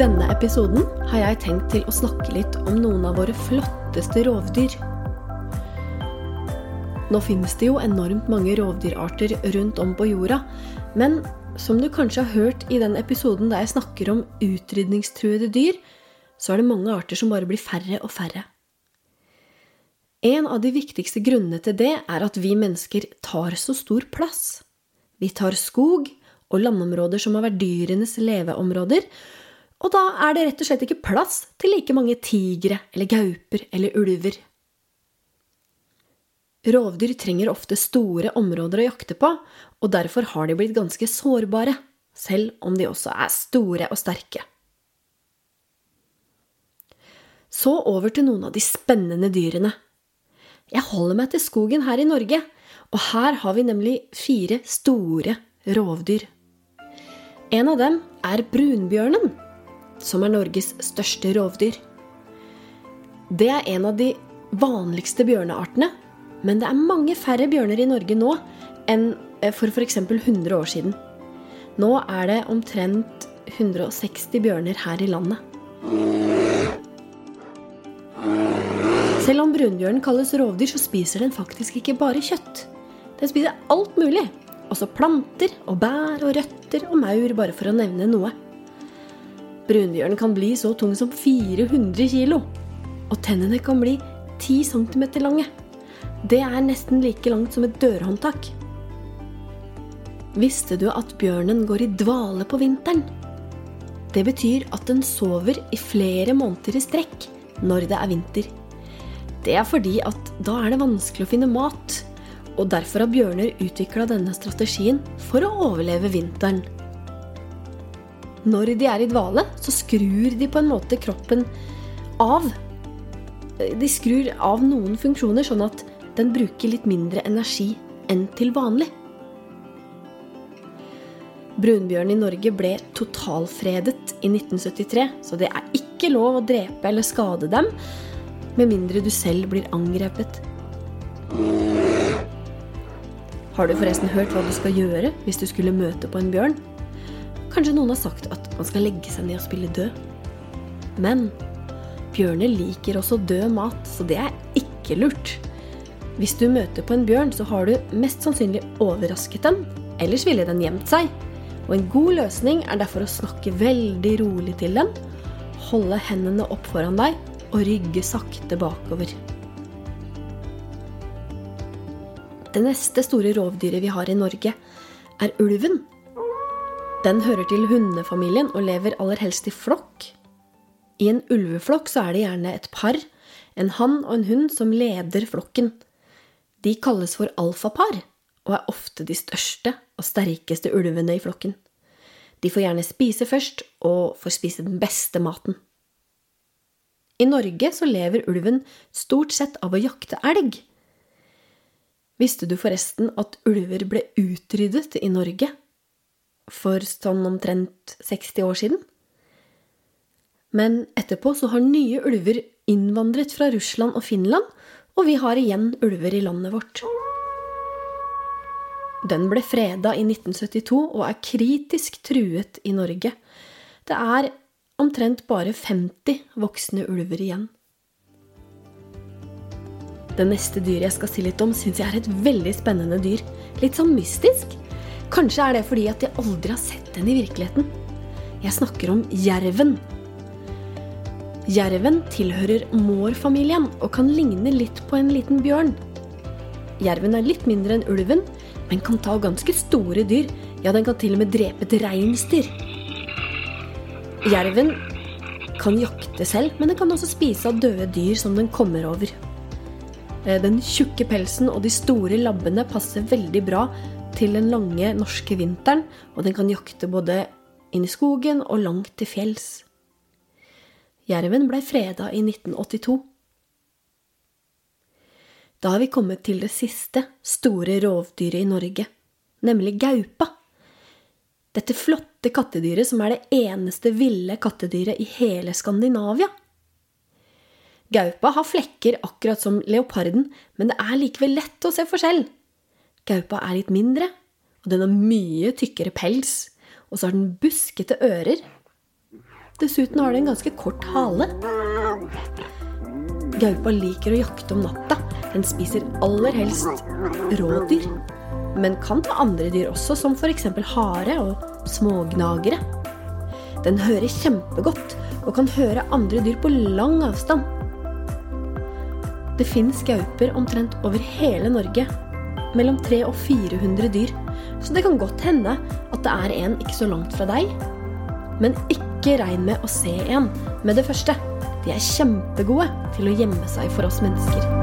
denne episoden har jeg tenkt til å snakke litt om noen av våre flotteste rovdyr. Nå finnes det jo enormt mange rovdyrarter rundt om på jorda, men som du kanskje har hørt i den episoden der jeg snakker om utrydningstruede dyr, så er det mange arter som bare blir færre og færre. En av de viktigste grunnene til det er at vi mennesker tar så stor plass. Vi tar skog og landområder som har vært dyrenes leveområder, og da er det rett og slett ikke plass til like mange tigre eller gauper eller ulver. Rovdyr trenger ofte store områder å jakte på, og derfor har de blitt ganske sårbare, selv om de også er store og sterke. Så over til noen av de spennende dyrene. Jeg holder meg til skogen her i Norge, og her har vi nemlig fire store rovdyr. En av dem er brunbjørnen som er Norges største rovdyr. Det er en av de vanligste bjørneartene, men det er mange færre bjørner i Norge nå enn eh, for f.eks. 100 år siden. Nå er det omtrent 160 bjørner her i landet. Selv om brunbjørnen kalles rovdyr, så spiser den faktisk ikke bare kjøtt. Den spiser alt mulig. Også planter og bær og røtter og maur, bare for å nevne noe. Brunbjørnen kan bli så tung som 400 kilo. Og tennene kan bli 10 cm lange. Det er nesten like langt som et dørhåndtak. Visste du at bjørnen går i dvale på vinteren? Det betyr at den sover i flere måneder i strekk når det er vinter. Det er fordi at da er det vanskelig å finne mat, og derfor har bjørner utvikla denne strategien for å overleve vinteren. Når de er i dvale, så skrur de på en måte kroppen av. De skrur av noen funksjoner, sånn at den bruker litt mindre energi enn til vanlig. Brunbjørn i Norge ble totalfredet i 1973, så det er ikke lov å drepe eller skade dem, med mindre du selv blir angrepet. Har du forresten hørt hva du skal gjøre hvis du skulle møte på en bjørn? Kanskje noen har sagt at man skal legge seg ned og spille død. Men bjørner liker også død mat, så det er ikke lurt. Hvis du møter på en bjørn, så har du mest sannsynlig overrasket den, ellers ville den gjemt seg. Og en god løsning er derfor å snakke veldig rolig til den, holde hendene opp foran deg og rygge sakte bakover. Det neste store rovdyret vi har i Norge, er ulven. Den hører til hundefamilien og lever aller helst i flokk. I en ulveflokk så er det gjerne et par, en hann og en hund, som leder flokken. De kalles for alfapar og er ofte de største og sterkeste ulvene i flokken. De får gjerne spise først og får spise den beste maten. I Norge så lever ulven stort sett av å jakte elg. Visste du forresten at ulver ble utryddet i Norge for sånn omtrent 60 år siden. Men etterpå så har nye ulver innvandret fra Russland og Finland, og vi har igjen ulver i landet vårt. Den ble freda i 1972 og er kritisk truet i Norge. Det er omtrent bare 50 voksne ulver igjen. Det neste dyret jeg skal si litt om, syns jeg er et veldig spennende dyr. Litt sånn mystisk. Kanskje er det fordi at jeg aldri har sett den i virkeligheten. Jeg snakker om jerven. Jerven tilhører mårfamilien og kan ligne litt på en liten bjørn. Jerven er litt mindre enn ulven, men kan ta ganske store dyr. Ja, den kan til og med drepe et reinsdyr. Jerven kan jakte selv, men den kan også spise av døde dyr som den kommer over. Eh, den tjukke pelsen og de store labbene passer veldig bra til den lange norske vinteren, og den kan jakte både inn i skogen og langt til fjells. Jerven blei freda i 1982. Da har vi kommet til det siste store rovdyret i Norge, nemlig gaupa. Dette flotte kattedyret som er det eneste ville kattedyret i hele Skandinavia. Gaupa har flekker akkurat som leoparden, men det er likevel lett å se forskjell. Gaupa er litt mindre, og den har mye tykkere pels, og så har den buskete ører. Dessuten har den en ganske kort hale. Gaupa liker å jakte om natta. Den spiser aller helst rådyr. Men kan ta andre dyr også, som f.eks. hare og smågnagere. Den hører kjempegodt og kan høre andre dyr på lang avstand. Det fins gauper omtrent over hele Norge. Mellom 300 og 400 dyr. Så det kan godt hende at det er en ikke så langt fra deg. Men ikke regn med å se en med det første. De er kjempegode til å gjemme seg for oss mennesker.